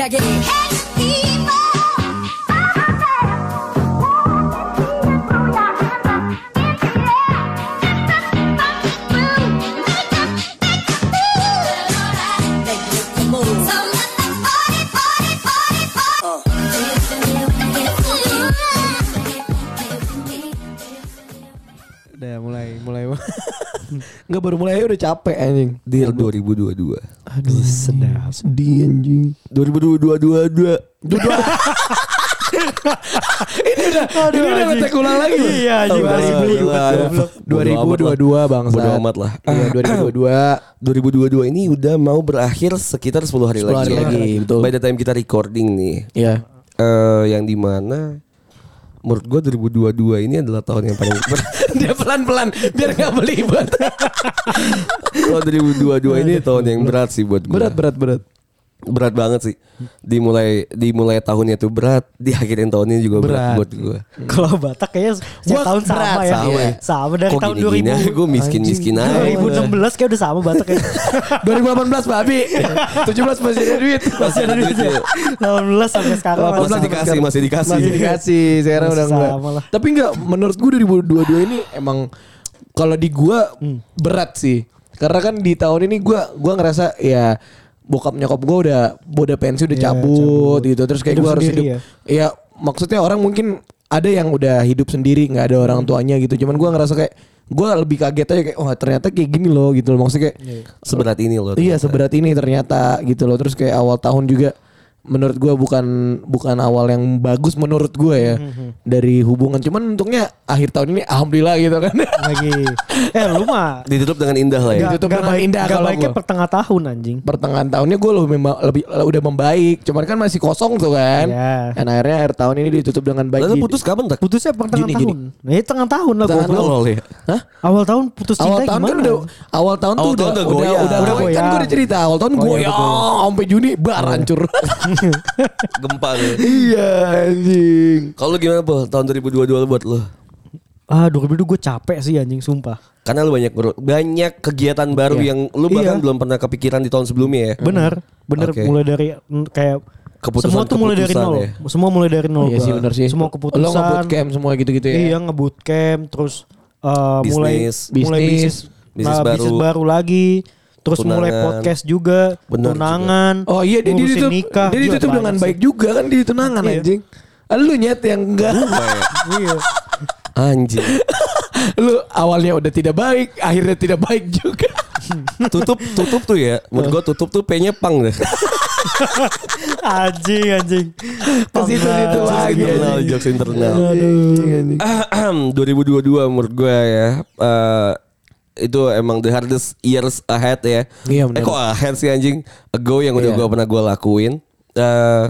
힘차게 Enggak baru mulai udah capek anjing. Deal 2022. Aduh sedap. Sedih anjing. 2022 ini udah ini udah ngetek ulang lagi. Iya, anjing udah. 2022 bang. Bodo amat lah. Iya 2022. 2022 ini udah mau berakhir sekitar 10 hari 10 lagi. hari lagi, betul. By the time kita recording nih. Iya. eh yang di mana menurut gue 2022 ini adalah tahun yang paling Dia pelan-pelan biar nggak belibet. Kalau 2022 ini tahun yang berat sih buat gue. berat berat berat. Berat banget sih. Dimulai dimulai tahunnya tuh berat, diakhirin tahunnya juga berat, Berat. buat gue. Kalau Batak kayaknya setiap Gua tahun sama berat, ya. sama ya. Sama dari Kok tahun gini-gini 2000. aja gue miskin-miskin aja. 2016 kayak udah sama Batak ya. 2018 babi. 17 masih ada duit. Masih ada duit ya. 18 sampai sekarang Masih masih dikasih, masih dikasih. Masih dikasih. Sekarang Masih udah enggak. sama lah. Tapi enggak menurut gue 2022 ini emang kalau di gua Hmm. berat sih. Karena kan di tahun ini gua gua ngerasa ya bokap nyokap gua udah udah pensi udah Iya, cabut, gitu. Terus kayak gua harus hidup. Ya maksudnya orang mungkin ada yang udah hidup sendiri nggak ada Hmm. orang tuanya gitu. Cuman gua ngerasa kayak gua lebih kaget aja kayak wah ternyata kayak gini loh gitu loh. Maksudnya kayak Seberat ini loh. Iya ternyata. seberat ini ternyata gitu loh. Terus kayak awal tahun juga menurut gua bukan bukan awal yang bagus menurut gua ya dari hubungan. Cuman untungnya akhir tahun ini alhamdulillah gitu kan. lagi. Eh lu mah Ditutup dengan indah lah ya. Ditutup Gak, dengan baik, indah gak kalau baiknya gua. pertengah tahun anjing. Pertengahan tahunnya gue lebih, memba- lebih udah membaik. Cuman kan masih kosong tuh kan. Iya. Dan akhirnya akhir tahun ini ditutup dengan baik. Lalu putus kapan tak? Putusnya pertengahan Juni, tahun. Nah, ini tengah tahun lah Tengah goblok. Tolol ya. Hah? Awal tahun putus cinta Awal tahun kan gimana? udah awal tahun tuh Awal udah tahun udah udah goyang. udah, Udah goyang. kan goyang. gue udah cerita awal tahun Oh, iya, goyang sampai Juni bar hancur. Gempa nih. iya anjing. Kalau lu gimana po? Tahun 2022 buat lu? Ah 2002 gue capek sih anjing sumpah. Karena lu banyak bro- banyak kegiatan baru Iya. yang lu bahkan Iya. belum pernah kepikiran di tahun sebelumnya ya. Bener, bener Oke. mulai dari mm, kayak semua tuh mulai dari nol. ya. Semua mulai dari nol. Iya sih gua. bener sih. Semua Lo keputusan. ngebut camp semua gitu-gitu ya. Iya ngebut camp terus uh, mulai Bisnis. mulai Bisnis. bisnis, Bisnis nah, baru. bisnis baru lagi. Terus mulai Tunangan. podcast juga, Bener tunangan. Oh iya dia, dia ditutup, nikah. dia ditutup dengan sih. baik juga kan di tunangan Iya. anjing. Ah, Lu nyet yang enggak. Iya. Anjing. Lu awalnya udah tidak baik, akhirnya tidak baik juga. tutup tutup tuh ya. Menurut gua tutup tuh P-nya pang deh. anjing anjing. Ke situ-situ lagi. internal, jokes internal. Aduh. Ahem, 2022 menurut gue ya eh, itu emang the hardest years ahead ya. Iya, benar. eh kok ahead sih anjing? Ago yang udah Iya. gue pernah gue lakuin. Eh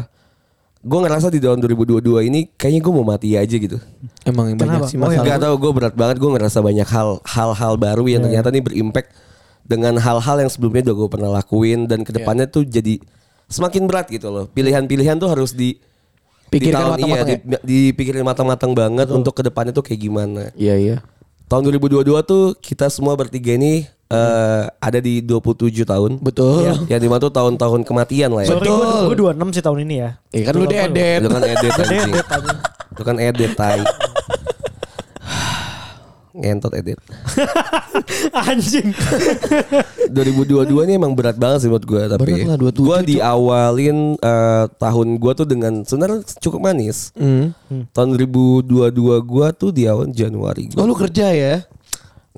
gue ngerasa di tahun 2022 ini kayaknya gue mau mati aja gitu. Emang yang banyak sih Oh, iya. masalah. Gak tau gue berat banget gue ngerasa banyak hal hal-hal baru yang ternyata nih berimpact dengan hal-hal yang sebelumnya udah gue pernah lakuin dan ke depannya Iya. tuh jadi semakin berat gitu loh. Pilihan-pilihan tuh harus di di Pikirkan tahun iya, di, dipikirin matang-matang banget untuk ke depannya tuh kayak gimana. Iya iya. Tahun 2022 tuh kita semua bertiga ini eh, ada di 27 tahun. Betul. Ya di mana tuh tahun-tahun kematian lah ya. Sorry gue gue 26 sih tahun ini ya. Iya kan lu dedet. Itu kan anjing. edit anjing. Itu kan edit tai. Ngentot edit. Anjing. 2022 ini emang berat banget sih buat gue tapi Berat lah, 27 gue diawalin eh, tahun gue tuh dengan sebenarnya cukup manis. Hmm. Tahun 2022 gue tuh di awal Januari. Oh lu kerja ya?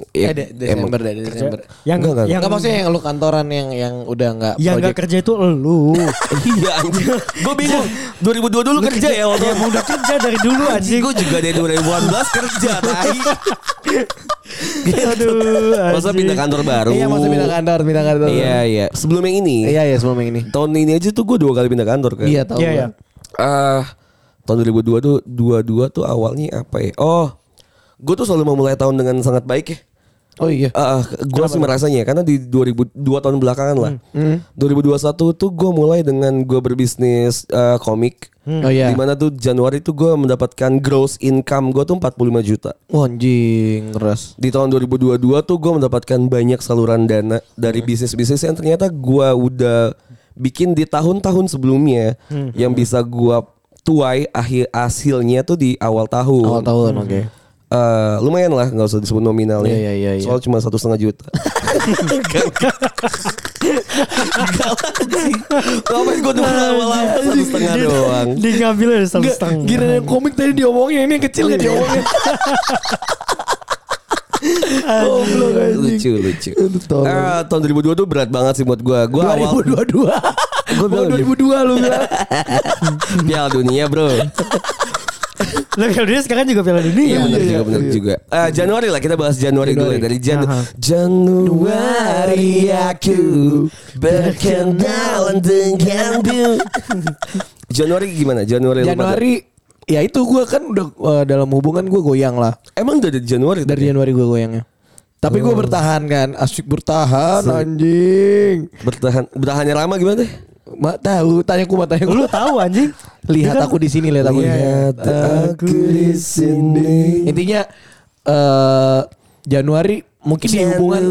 Ya, eh, de- Desember deh, Desember. Yang Enggak, enggak. yang Enggak maksudnya yang lu kantoran yang yang udah enggak yang nggak kerja itu lu. Iya anjing. Gue bingung. 2022 dulu kerja ya waktu Ya udah kerja dari dulu Anjing gue juga dari 2018 kerja tai. Aduh. Masa pindah kantor baru. Iya masa pindah kantor, pindah kantor. Iya iya. Sebelum yang ini. Iya iya sebelum yang ini. Tahun ini aja tuh gue dua kali pindah kantor kan. Iya tahu. Iya gua. ya. Ah, tahun 2022 tuh 22 tuh awalnya apa ya? Oh, gue tuh selalu memulai tahun dengan sangat baik ya. Oh iya. Ah, gue sih merasanya karena di 2002 tahun belakangan lah. Hmm. 2021 tuh gue mulai dengan gue berbisnis eh, komik. Oh iya. Di mana tuh Januari tuh gue mendapatkan gross income gue tuh 45 juta. Wah, anjing keras. Di tahun 2022 tuh gue mendapatkan banyak saluran dana dari bisnis-bisnis yang ternyata gue udah bikin di tahun-tahun sebelumnya yang bisa gua tuai akhir hasilnya tuh di awal tahun. Awal tahun, oke. Eh, lumayan lah nggak usah disebut nominalnya. Iya, iya, iya, iya. Soal cuma satu setengah juta. Ngapain gue tuh lama-lama satu setengah doang. Dia ngambil dari satu setengah. gila yang komik tadi diomongin ini yang kecil gak diomongin. Anjing. lucu lucu. Ah, tahun 2002 tuh berat banget sih buat gue. Gue awal 2022. Gua Gua bilang 2002 lu bilang. Piala Dunia bro. Lah kalau dia sekarang juga Piala Dunia. Iya benar juga benar iya. juga. Ah, Januari lah kita bahas Januari, dulu ya Januari. dari Aha. Januari aku berkenalan denganmu. Januari gimana? Januari Januari ya itu gue kan udah eh, dalam hubungan gue goyang lah. Emang udah dari Januari Dari tadi? Januari gue goyangnya. Tapi gue bertahan kan, asik bertahan anjing. bertahan bertahannya lama gimana deh? Mak tahu, tanya aku, tanya aku. Lu tahu anjing? Lihat aku di sini, lihat aku di sini. Lihat aku di sini. Intinya eh Januari mungkin di hubungan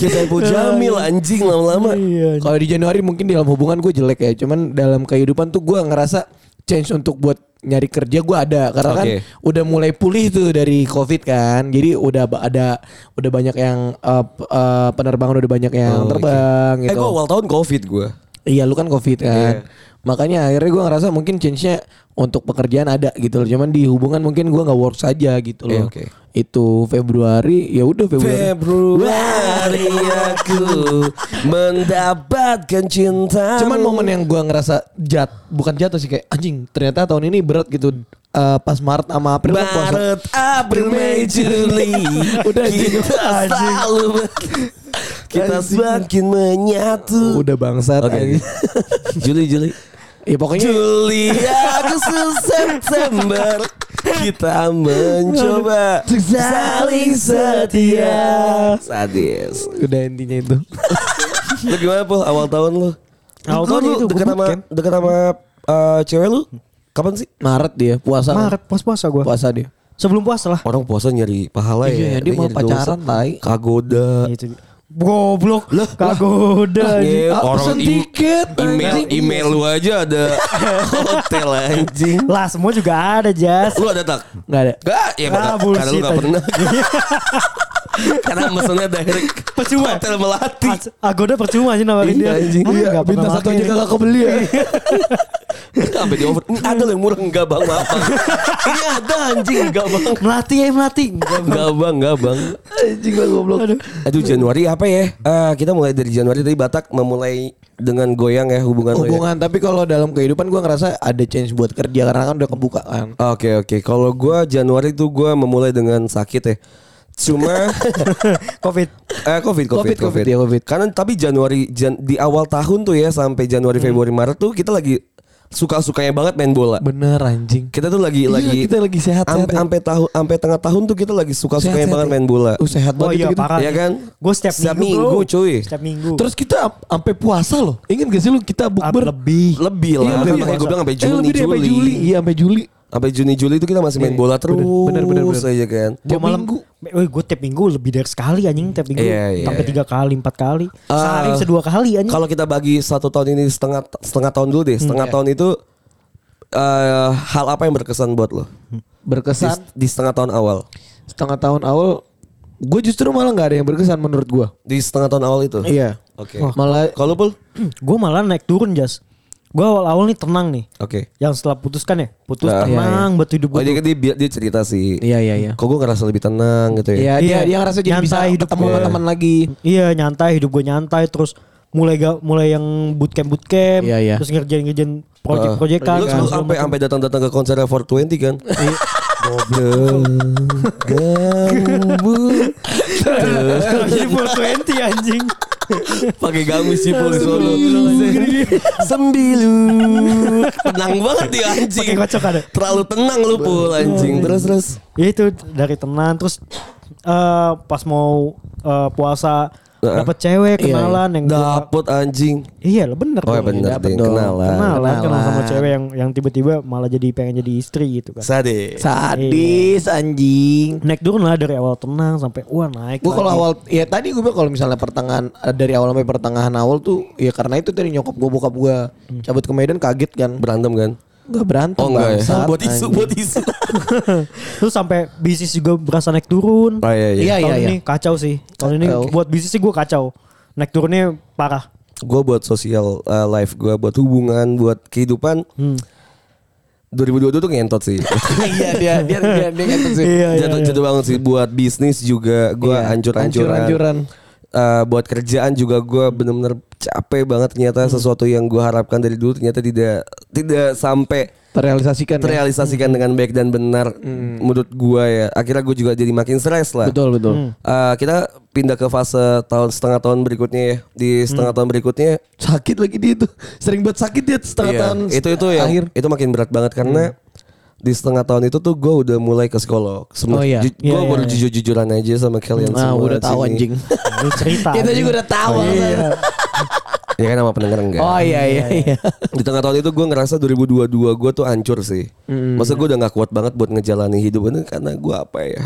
Kita ibu Jamil anjing lama-lama. Iya. kalau di Januari mungkin di dalam hubungan gue jelek ya. Cuman dalam kehidupan tuh gue ngerasa change untuk buat nyari kerja gue ada karena kan Oke. udah mulai pulih tuh dari covid kan jadi udah ada udah banyak yang eh, p- eh, penerbangan udah banyak yang Oh, terbang Eh gitu gue awal tahun covid gue. Iya lu kan covid kan. Iya. Makanya akhirnya gue ngerasa mungkin change-nya untuk pekerjaan ada gitu loh. Cuman di hubungan mungkin gue nggak work saja gitu loh. oke. Itu Februari ya udah Februari. Februari aku mendapatkan cinta. Cuman momen yang gue ngerasa jat bukan jatuh sih kayak anjing ternyata tahun ini berat gitu. Eh, pas Maret sama April kan puasa. Maret, April, Mei, Juli Udah, anjing. Kita selalu Kita semakin menyatu Udah bangsat. Anjing. Juli, Juli Ya pokoknya Juli, Agustus, September Kita mencoba Saling setia Sadis udah intinya itu. Lu gimana Pul awal tahun lu? Awal tahun lu itu, dekat sama dekat sama eh, cewek lu? Kapan sih? Maret dia puasa. Maret puasa-puasa gue. Puasa dia. Sebelum puasa lah. Orang puasa nyari pahala Iya, ya. dia mau nyari pacaran, tai. Kagoda. Itu. Goblok. Kagoda. anjing. Iya, Ah, orang tiket, email anjing. email lu aja ada hotel anjing. Lah semua juga ada Jas. Lu ada tak? Nggak ada. Enggak, ya Ah, karena, lu gak pernah. karena mesennya direct Percuma. hotel melati. Agoda percuma aja nawarin Iya, dia. anjing. Ah, Iya, bintang satu aja nih. kagak kebeli ya. Sampai di over. Ini ada yang murah enggak bang, maaf bang. Ini ada anjing enggak bang. Melati ya melati. Enggak, Bang. Enggak bang, enggak bang. Anjing gua goblok. Aduh Januari apa ya? Ah, kita mulai dari Januari tadi Batak memulai dengan goyang ya hubungan ya. hubungan tapi kalau dalam kehidupan gue ngerasa ada change buat kerja karena kan udah kebuka kan Oke oke. Kalau gua Januari tuh gua memulai dengan sakit ya. Cuma Covid. eh COVID, COVID, Covid, COVID, Covid, ya, Covid. Karena tapi Januari Jan- di awal tahun tuh ya sampai Januari, Februari, Maret tuh kita lagi suka-sukanya banget main bola. bener anjing Kita tuh lagi Iya, lagi kita lagi sehat-sehat Sampai ya. sampai tahun sampai tengah tahun tuh kita lagi suka-sukanya Sehat-sehat banget ya. main bola. uh, sehat Oh banget iya itu kita. parah. Iya kan? Gue setiap, Setiap minggu, minggu, bro. cuy. Setiap minggu. terus kita sampai puasa loh ingat gak sih lu kita bukber lebih. Lebih lah. Iya, Kan lebih. makanya gue bilang sampai Eh, Juni, lebih deh, sampai Juli. Juli iya sampai Juli Sampai Juni Juli itu kita masih main Iya, bola terus bener, bener, bener. aja kan. Gua tiap malam minggu. Woi, gue tiap minggu lebih dari sekali anjing tiap minggu. Iya, iya, Sampai iya. tiga kali, empat kali. Ah, Sehari bisa dua kali anjing. Kalau kita bagi satu tahun ini setengah setengah tahun dulu deh. Setengah iya. tahun itu eh, hal apa yang berkesan buat lo? Di, berkesan di setengah tahun awal. setengah tahun awal gue justru malah nggak ada yang berkesan menurut gue Di setengah tahun awal itu. iya Oke. malah Kalau pul? gue malah naik turun jas. Gue awal-awal nih tenang nih. Oke. Yang setelah putuskan ya, putus Ah, iya, tenang buat hidup Oh gue. dia, dia, dia, dia cerita sih. iya iya iya Kok gue ngerasa lebih tenang gitu ya? Iya, dia Iya, dia ngerasa jadi bisa nyantai hidup ketemu gue. sama teman lagi. Iya nyantai hidup gue nyantai terus mulai ga, mulai yang bootcamp bootcamp Iya, iya. terus ngerjain ngerjain project project kan Lu, lu sampai sampai datang-datang ke konser 420 kan? Goblok. Gambu. jadi 420 anjing Pakai gamis sih pul di Solo. Sembilu. Tenang banget dia anjing. pakai kocok ada Terlalu tenang lu pul anjing. Terus terus. Ya itu dari tenan terus eh pas mau eh, puasa. Dapat cewek Iya, kenalan yang gua- Dapet anjing. Iya lah bener Oh ya dong. bener dapet dong. kenalan. Kenalan kenal sama Kenalan. cewek yang yang tiba-tiba malah jadi pengen jadi istri gitu kan. Sade. Sadis anjing. Naik turun lah dari awal tenang sampai wah naik. Gue kalau awal ya tadi gue bilang kalau misalnya pertengahan eh, dari awal sampai pertengahan awal tuh ya karena itu tadi nyokap gue bokap gue cabut ke Medan kaget kan. Berantem kan? Enggak berantem Oh enggak ya? bangsat, buat isu, anjing. buat isu. Terus sampai bisnis juga berasa naik turun. Oh iya iya. Iya, Tahun iya. ini kacau sih. Tahun ini Kacau. buat bisnis sih gue kacau. Naik turunnya parah. Gue buat sosial uh, life gue, buat hubungan, buat kehidupan. Hmm. 2022 tuh ngentot sih. Iya dia dia dia dia ngentot sih. Iya, iya, jatuh, iya. jatuh banget sih buat bisnis juga gue Iya, hancur-hancuran. hancur-hancuran. Eh, buat kerjaan juga gue bener-bener capek banget ternyata Hmm. sesuatu yang gue harapkan dari dulu ternyata tidak tidak sampai Terrealisasikan. ya? terrealisasikan dengan baik dan benar menurut gue ya. Akhirnya gue juga jadi makin stres lah. Betul betul. Eh, kita pindah ke fase tahun setengah tahun berikutnya ya. Di setengah tahun berikutnya Sakit lagi dia tuh. Sering buat sakit dia setengah Iya, tahun. itu itu yang akhir. itu makin berat banget karena di setengah tahun itu tuh gue udah mulai ke psikolog. Oh, iya. gue Iya, iya, baru iya. jujur-jujuran aja sama kalian Nah, semua. udah tahu anjing. Cerita. Kita juga udah tahu. Iya. Ya kan sama pendengar enggak. Oh iya iya iya. Di tengah tahun itu gue ngerasa 2022 gue tuh hancur sih. Masa gue udah gak kuat banget buat ngejalanin hidup ini karena gue apa ya?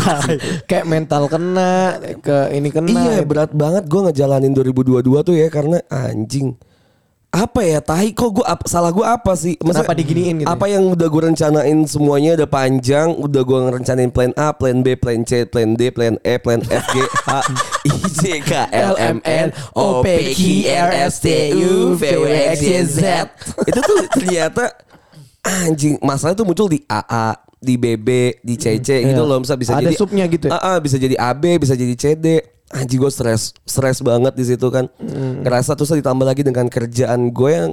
Kayak mental kena, ke ini kena. iya berat banget gue ngejalanin 2022 tuh ya karena anjing. Apa ya tahi kok gue salah gue apa sih? Maksudnya, Kenapa diginiin gitu Apa yang udah gue rencanain semuanya udah panjang, udah gue ngerencanain plan A, plan B, plan C, plan D, plan E, plan F, G, H, I, J, K, L, M, N, O, P, Q, R, S, T, U, V, W, X, Y, Z. Itu tuh ternyata anjing masalah tuh muncul di AA, di BB, di CC gitu Iya. loh. Bisa bisa Ada jadi subnya gitu ya? Bisa jadi AB, bisa jadi CD. Anjing gue stres, stres banget di situ kan. Hmm. Ngerasa terus ditambah lagi dengan kerjaan gue yang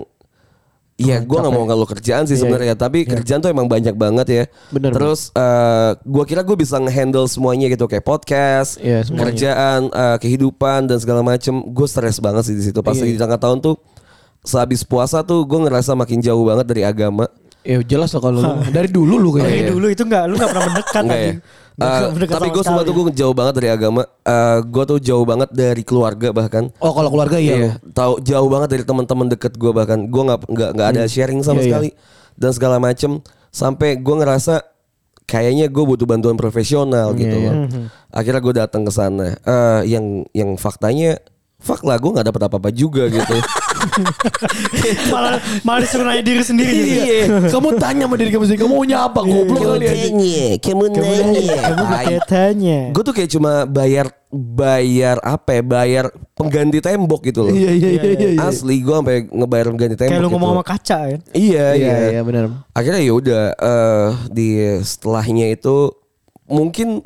Iya, gue nggak mau ngeluh kerjaan sih Iya, sebenarnya, tapi kerjaan tuh emang banyak banget ya. Bener, Terus eh gue kira gue bisa ngehandle semuanya gitu kayak podcast, Iya, semuanya. kerjaan, eh, kehidupan dan segala macem. Gue stres banget sih di situ. Pas Iya, lagi di tengah tahun tuh, sehabis puasa tuh gue ngerasa makin jauh banget dari agama. Ya jelas lah kalau lu. dari dulu lu Dari kayaknya. dulu itu enggak lu enggak pernah mendekat Enggak ya. anjing. Nggak Eh, tapi gue sekali. tuh gue jauh banget dari agama. Eh gue tuh jauh banget dari keluarga bahkan. Oh kalau keluarga iya. lu. tahu jauh banget dari teman-teman deket gue bahkan gue nggak nggak nggak ada sharing sama Iya, iya. sekali dan segala macem sampai gue ngerasa kayaknya gue butuh bantuan profesional gitu Iya, loh. Akhirnya gue datang ke sana. Eh yang yang faktanya fuck lah gue nggak dapat apa-apa juga gitu. malah malah disuruh nanya diri sendiri gitu. Iya. kamu tanya sama diri kamu sendiri, kamu maunya apa? Goblok kali anjing. kamu nanya, Kamu bertanya. Gue tuh kayak cuma bayar bayar apa ya? Bayar pengganti tembok gitu loh. Iya iya iya iya. iya. Asli gue sampai ngebayar pengganti tembok. Kayak lu ngomong gitu. sama kaca kan. Iya Iya iya. iya benar. Akhirnya ya udah eh, di setelahnya itu mungkin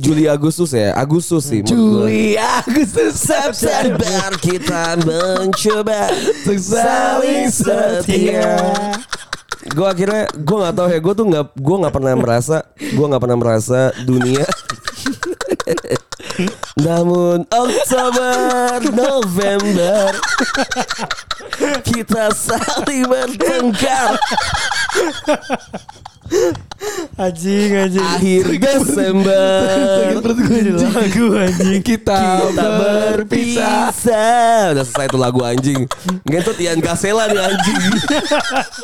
Juli Agustus ya Agustus sih. Juli Agustus September kita mencoba saling setia. Gue akhirnya gue nggak tahu ya gue tuh nggak gue nggak pernah merasa gue nggak pernah merasa dunia namun Oktober November kita saling bertengkar Anjing anjing. akhir Desember lagu anjing. Kita, kita berpisah. berpisah udah selesai tuh lagu anjing ngentot Ian Gasela nih anjing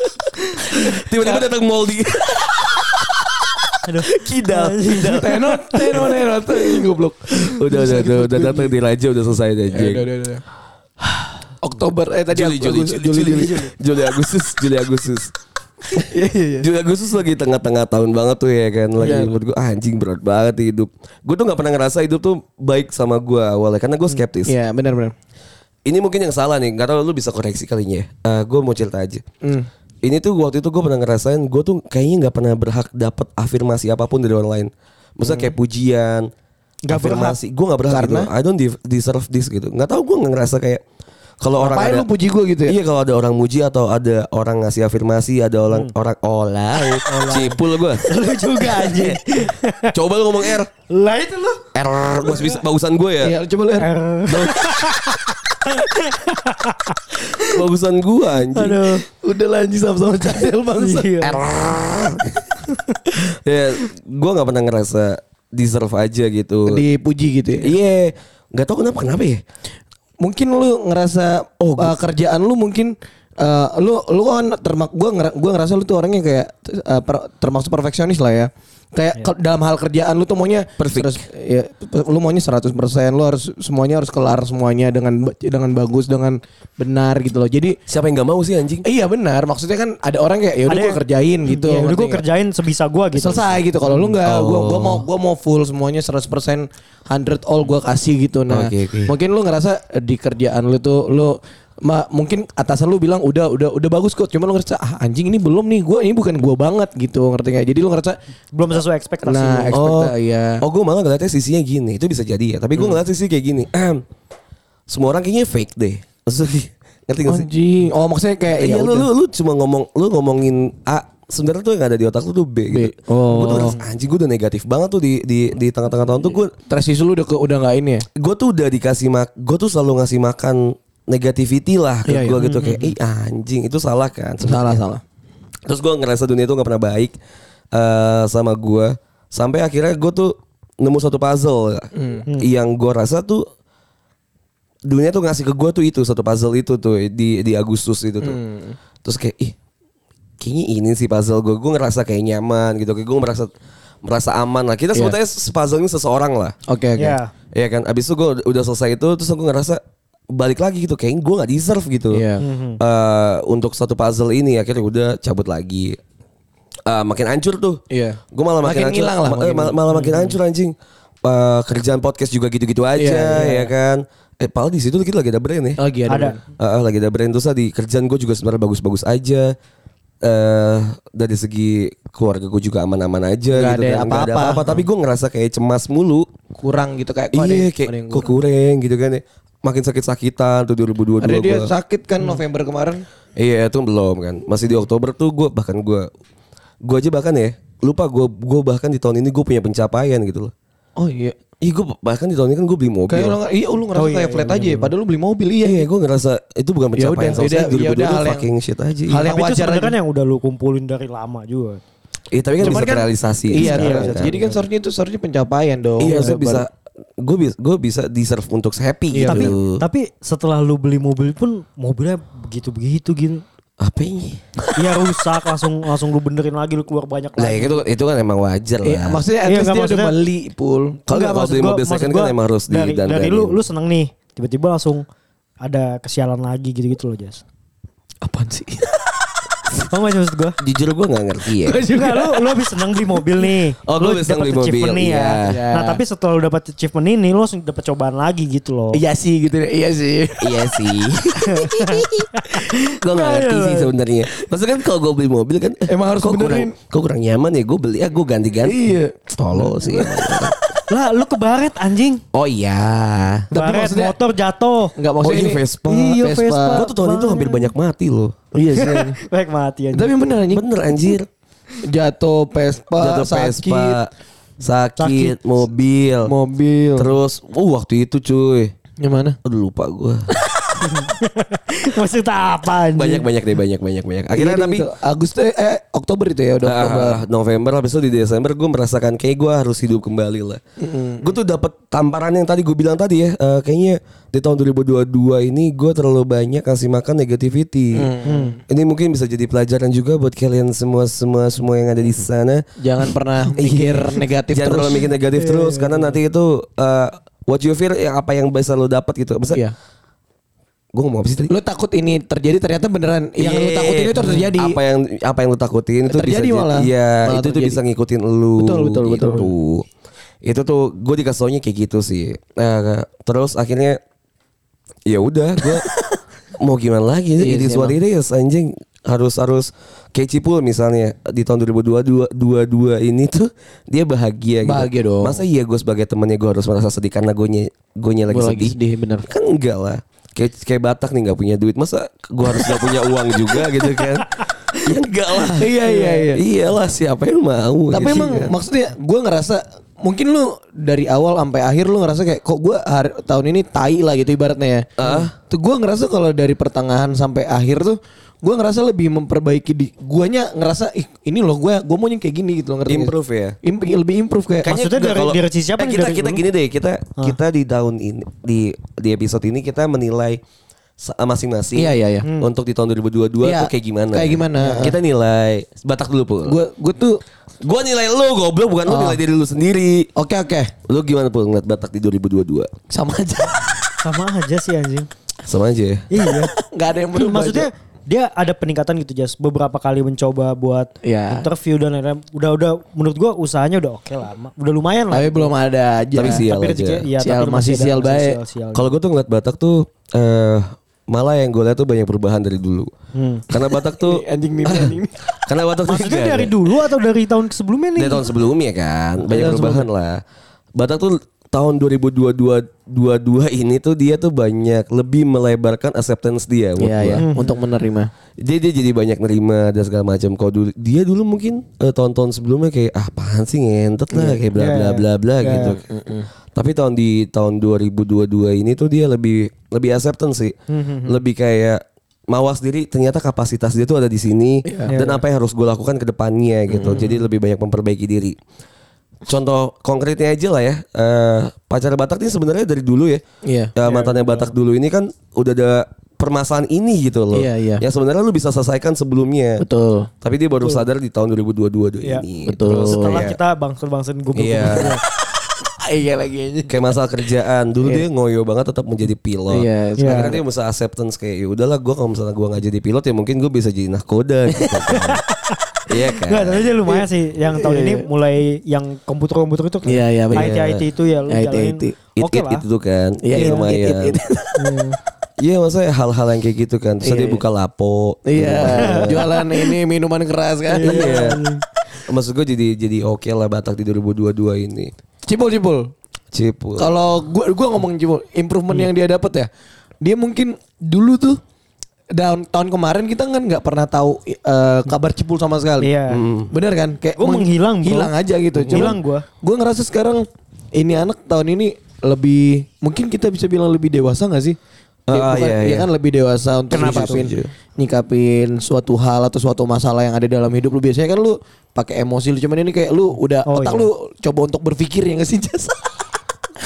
tiba-tiba datang Moldi Aduh. kidal Teno Teno Teno Teno goblok. udah udah udah, udah datang di Raja udah selesai deh anjing udah, udah, udah. Oktober eh tadi Juli Juli Juli Juli Juli Agustus Juli Agustus Iya iya iya. Juli Agustus lagi tengah-tengah tahun banget tuh ya kan lagi Iya. menurut gue ah, anjing berat banget hidup gue tuh nggak pernah ngerasa hidup tuh baik sama gue awalnya karena gue skeptis Iya benar benar. ini mungkin yang salah nih nggak tahu lu bisa koreksi kalinya ya gue mau cerita aja Hmm. Ini tuh waktu itu gue pernah ngerasain gue tuh kayaknya nggak pernah berhak dapat afirmasi apa pun dari orang lain. Maksudnya kayak pujian Nggak afirmasi. Gue nggak berhak Karena? gitu I don't de- deserve this gitu. Nggak tahu gue nggak ngerasa kayak kalau orang ada, lu puji gue gitu ya? Iya kalau ada orang muji atau ada orang ngasih afirmasi, ada orang orang olay, cipul gue. Lu juga anjing. Coba lu ngomong R, Lah itu lu. R, gue bisa bagusan gue ya. Iya coba lu R. Bagusan gue anjing. Aduh. Udah lanjut sama-sama cadel bangsa. Iya. ya, gue nggak pernah ngerasa deserve aja gitu. Dipuji gitu ya. Iya, nggak tahu kenapa kenapa ya. Mungkin lu ngerasa oh kerjaan lu mungkin eh, lu lu kan termak gua ngera, gua ngerasa lu tuh orangnya kayak eh, per- termasuk perfeksionis lah ya. Kayak ke- dalam hal kerjaan lu tuh maunya Perfect. terus ya lu maunya 100% lu harus semuanya harus kelar semuanya dengan dengan bagus dengan benar gitu loh. Jadi Siapa yang nggak mau sih anjing? Iya benar, maksudnya kan ada orang kayak ya udah yang- kerjain gitu. Ya udah nggak? kerjain sebisa gue gitu. selesai gitu. Kalau lu nggak, gua Oh. gua mau gua mau full semuanya 100% 100 all gua kasih gitu. Nah, Oke, oke. mungkin lu ngerasa di kerjaan lu tuh lu ma, mungkin atasan lu bilang udah udah udah bagus kok. Cuma lu ngerasa ah anjing ini belum nih. Gua ini bukan gua banget gitu, ngerti nggak? Jadi lu ngerasa Belum sesuai ekspektasi. nah, lu. ekspekta iya. Oh gue malah ngeliatnya sisinya gini Itu bisa jadi ya Tapi gue ngeliat sisi kayak gini Ehm, Semua orang kayaknya fake deh Maksudnya Ngerti gak sih? Anjing. Oh, maksudnya kayak Iya ya lu, lu, lu cuma ngomong Lu ngomongin A Sebenarnya tuh yang ada di otak lu tuh B, gitu Oh. Gue tuh ngerasa anjing gue udah negatif banget tuh di di di tengah-tengah tahun tuh gue Trash issue lu udah ke, udah nggak ini ya? gue tuh udah dikasih mak gue tuh selalu ngasih makan negativity lah ke Iya, gue iya. gitu. Kayak ih anjing itu salah kan Salah salah. terus gue ngerasa dunia itu nggak pernah baik eh sama gue sampai akhirnya gue tuh nemu satu puzzle yang gue rasa tuh dunia tuh ngasih ke gue tuh itu satu puzzle itu tuh di di Agustus itu tuh. Terus kayak ih kayaknya ini sih puzzle gue gue ngerasa kayak nyaman gitu kayak gue merasa merasa aman lah. Kita Iya. sebutnya puzzle ini seseorang lah. Oke oke. Ya. Iya kan, abis itu gue udah selesai itu terus aku ngerasa balik lagi gitu, kayaknya gue nggak deserve gitu. Iya. Eh, untuk satu puzzle ini akhirnya udah cabut lagi. Eh, makin hancur tuh. Iya. Gue malah makin, Makin hancur, hilang lah, ma- eh, makin- mal- malah makin hancur anjing. Eh, kerjaan podcast juga gitu-gitu aja, Iya, iya. ya kan. Eh, padahal di situ kita lagi ada brand ya. Lagi ada. Ada. Eh, eh, lagi ada brand terus di kerjaan gue juga sebenarnya bagus-bagus aja. Eh dari segi keluarga gue juga aman-aman aja Nggak gitu ada kan. Apa-apa. apa-apa. Tapi gue ngerasa kayak cemas mulu. Kurang gitu kayak Iya kayak kok kurang. kurang gitu kan ya. Makin sakit-sakitan tuh 2022 Ada dia gua. sakit kan November kemarin. Iya itu belum kan. Masih di Oktober tuh gue bahkan gue gue aja bahkan ya lupa gue gue bahkan di tahun ini gue punya pencapaian gitu loh. Oh iya. Ih gue bahkan di tahun ini kan gue beli mobil. Kayak nggak- iya lu ngerasa Oh, iya, kayak iya, flat iya, aja ya. Padahal lu beli mobil iya. Iya gue ngerasa itu bukan Ya pencapaian udah, sama ya saya udah, 2022 udah, hal yang- fucking shit aja. hal yang wajar aja. kan yang udah lu kumpulin dari lama juga. Iya tapi kan Cuman bisa terrealisasi. Iya, terrealisasi. kan. Jadi kan seharusnya itu seharusnya pencapaian dong. Iya bisa gue bisa gue bisa deserve untuk happy Iya, gitu. Tapi tapi setelah lu beli mobil pun mobilnya begitu-begitu gitu. apa ini? Iya rusak langsung langsung lu benerin lagi lu keluar banyak Nah lagi. itu itu kan emang wajar lah. Iya, maksudnya at Iya, least dia udah beli pul. Kalau kalau beli mobil second gua kan emang harus dari, didandanin. dari lu lu seneng nih tiba-tiba langsung ada kesialan lagi gitu-gitu loh Jas. Apaan sih? Paham gak sih maksud gue? Jujur gue gak ngerti ya. Enggak, lu lu habis seneng beli mobil nih. Oh, lu gua habis seneng dapet beli mobil, nih ya. iya. Nah, tapi setelah lu dapat achievement ini, lu langsung dapat cobaan lagi gitu loh. Iya sih gitu deh. Iya sih. iya sih. gue gak ngerti sih sebenarnya. Maksudnya kan kalau gue beli mobil kan Emang harus kok benerin. kurang, kok kurang nyaman ya gue beli ya gue ganti-ganti. Iya. Tolol sih. Lah, lu kebaret anjing. oh iya. Tapi Baret maksudnya- motor jatuh. Enggak Oh maksudnya iya ini. Vespa. Iya, Vespa. Gue tuh tahun itu hampir banyak mati loh. Iya sih. Baik mati anjing. Tapi bener anjing. Bener anjir. Jatuh Vespa, Jatuh sakit, Vespa. Sakit, mobil. mobil. Terus, uh waktu itu cuy. Gimana? Aduh lupa gue. Maksud apa anjing? banyak banyak deh banyak banyak banyak. Akhirnya Iya, tapi itu. Agustus eh Oktober itu ya udah Oktober. Ah, November habis itu di Desember gue merasakan kayak gue harus hidup kembali lah. Gue tuh dapat tamparan yang tadi gue bilang tadi ya. eh, kayaknya di tahun 2022 ini gue terlalu banyak kasih makan negativity. Ini mungkin bisa jadi pelajaran juga buat kalian semua semua semua yang ada di sana. Jangan pernah mikir negatif Jangan terus. terlalu mikir negatif terus karena nanti itu eh, what you fear ya apa yang bisa lo dapat gitu. Misal, Iya. Gue ngomong apa sih tadi? Lu takut ini terjadi ternyata beneran yang lu Iya, takutin itu terjadi. Apa yang apa yang lu takutin itu Terjadi bisa malah. Iya, Malah itu tuh terjadi. bisa ngikutin lu. Betul, betul, betul. gitu. Itu tuh gue dikasih taunya kayak gitu sih. Nah, terus akhirnya ya udah gue mau gimana lagi Iya ini sih, what it is anjing harus harus kayak Cipul misalnya di tahun 2022 22 ini tuh dia bahagia gitu. Bahagia dong. Masa iya gue sebagai temannya gue harus merasa sedih karena gue gue lagi sedih. lagi sedih bener. Kan enggak lah. Kayak kayak Batak nih nggak punya duit. Masa gua harus nggak punya uang juga gitu kan? ya enggak lah. Iya, iya, iya. Iyalah siapa yang mau. Tapi gitu emang kan. maksudnya gue ngerasa mungkin lu dari awal sampai akhir lu ngerasa kayak kok gue tahun ini tai lah gitu ibaratnya ya. Tuh gue ngerasa kalau dari pertengahan sampai akhir tuh gue ngerasa lebih memperbaiki di guanya ngerasa ih ini loh gue gue maunya kayak gini gitu loh ngerti? Improve ya? Im- lebih improve kayak Kayaknya Maksudnya dari- kalau- dari sisi apa eh, kita Dari kita dulu? gini deh, kita kita di tahun ini di di episode ini kita menilai masing-masing. Iya, iya, iya. Untuk di tahun 2022 Iya, tuh kayak gimana? kayak gimana. Kita nilai Batak dulu, Pul. gue gue tuh Gua nilai lu goblok bukan lu Oh. nilai diri lu sendiri. oke oke Lu gimana Pul ngeliat Batak di 2022? sama aja Sama aja sih anjing. Sama aja ya. Iya. nggak ada yang berubah Maksudnya dia ada peningkatan gitu Jas. Beberapa kali mencoba buat Iya. interview dan lain-lain. Udah udah menurut gua usahanya udah oke lah. Udah lumayan lah. tapi belum ada aja Tapi sial Tapi aja. iya, Sial, tapi masih ada- sial baik. Kalau gue tuh ngeliat Batak tuh eh malah yang gue lihat tuh banyak perubahan dari dulu. Hmm. Karena Batak tuh anjing anjing nih. karena Batak tuh Maksudnya dari dulu atau dari tahun sebelumnya nih? Dari tahun sebelumnya kan banyak perubahan lah. Batak tuh tahun 2022 22 ini tuh dia tuh banyak lebih melebarkan acceptance dia Iya gua. ya untuk menerima. Dia dia jadi banyak nerima dan segala macam. Kalau dulu dia dulu mungkin eh, tahun-tahun sebelumnya kayak ah apaan sih ngentot lah kayak bla bla Iya. bla bla Iya. gitu. Tapi tahun di tahun 2022 ini tuh dia lebih lebih acceptance sih. Lebih kayak mawas diri ternyata kapasitas dia tuh ada di sini dan apa yang harus gue lakukan ke depannya gitu. Jadi lebih banyak memperbaiki diri. Contoh konkretnya aja lah ya. eh pacar Batak ini sebenarnya dari dulu ya. Iya. Ya, mantannya Batak dulu ini kan udah ada permasalahan ini gitu loh. Iya, iya. Yang sebenarnya lu bisa selesaikan sebelumnya. Betul. Tapi dia baru sadar di tahun 2022 Iya. ini. Betul. Terus Setelah kayak- kita bangsa-bangsain gue Iya. Iya lagi aja. kayak masalah kerjaan dulu dia ngoyo banget tetap menjadi pilot. Iya, iya. Akhirnya dia bisa acceptance kayak ya udahlah gue kalau misalnya gue nggak jadi pilot ya mungkin gue bisa jadi nahkoda gitu kan. Iya kan. Enggak, tapi dia lumayan sih yang tahun ini mulai yang komputer-komputer itu kan. Iya, iya, benar. IT IT itu ya lu IT. jalanin. It, Oke it, lah. itu kan. Iya, Iya, iya, lumayan. it, it, it. Iya maksudnya hal-hal yang kayak gitu kan. Terus Iya, dia iya. buka lapo. Iya, jualan ini minuman keras kan. Iya. Maksud gue jadi jadi oke lah Batak di 2022 ini. Cipul cipul. Cipul. Kalau gua gua ngomong cipul, improvement yang dia dapat ya. Dia mungkin dulu tuh tahun tahun kemarin kita kan nggak pernah tahu eh, kabar cipul sama sekali. Iya. Bener kan? Kayak Gua meng- menghilang, bro. Hilang aja gitu. Cuman Hilang gua. Gua ngerasa sekarang ini anak tahun ini lebih mungkin kita bisa bilang lebih dewasa gak sih? Dia bukan- iya, dia iya. kan lebih dewasa untuk Kenapa nyikapin, nyikapin suatu hal atau suatu masalah yang ada dalam hidup lu biasanya kan lu pakai emosi lu cuman ini kayak lu udah Oh, otak iya. lu coba untuk berpikir ya gak sih Jas?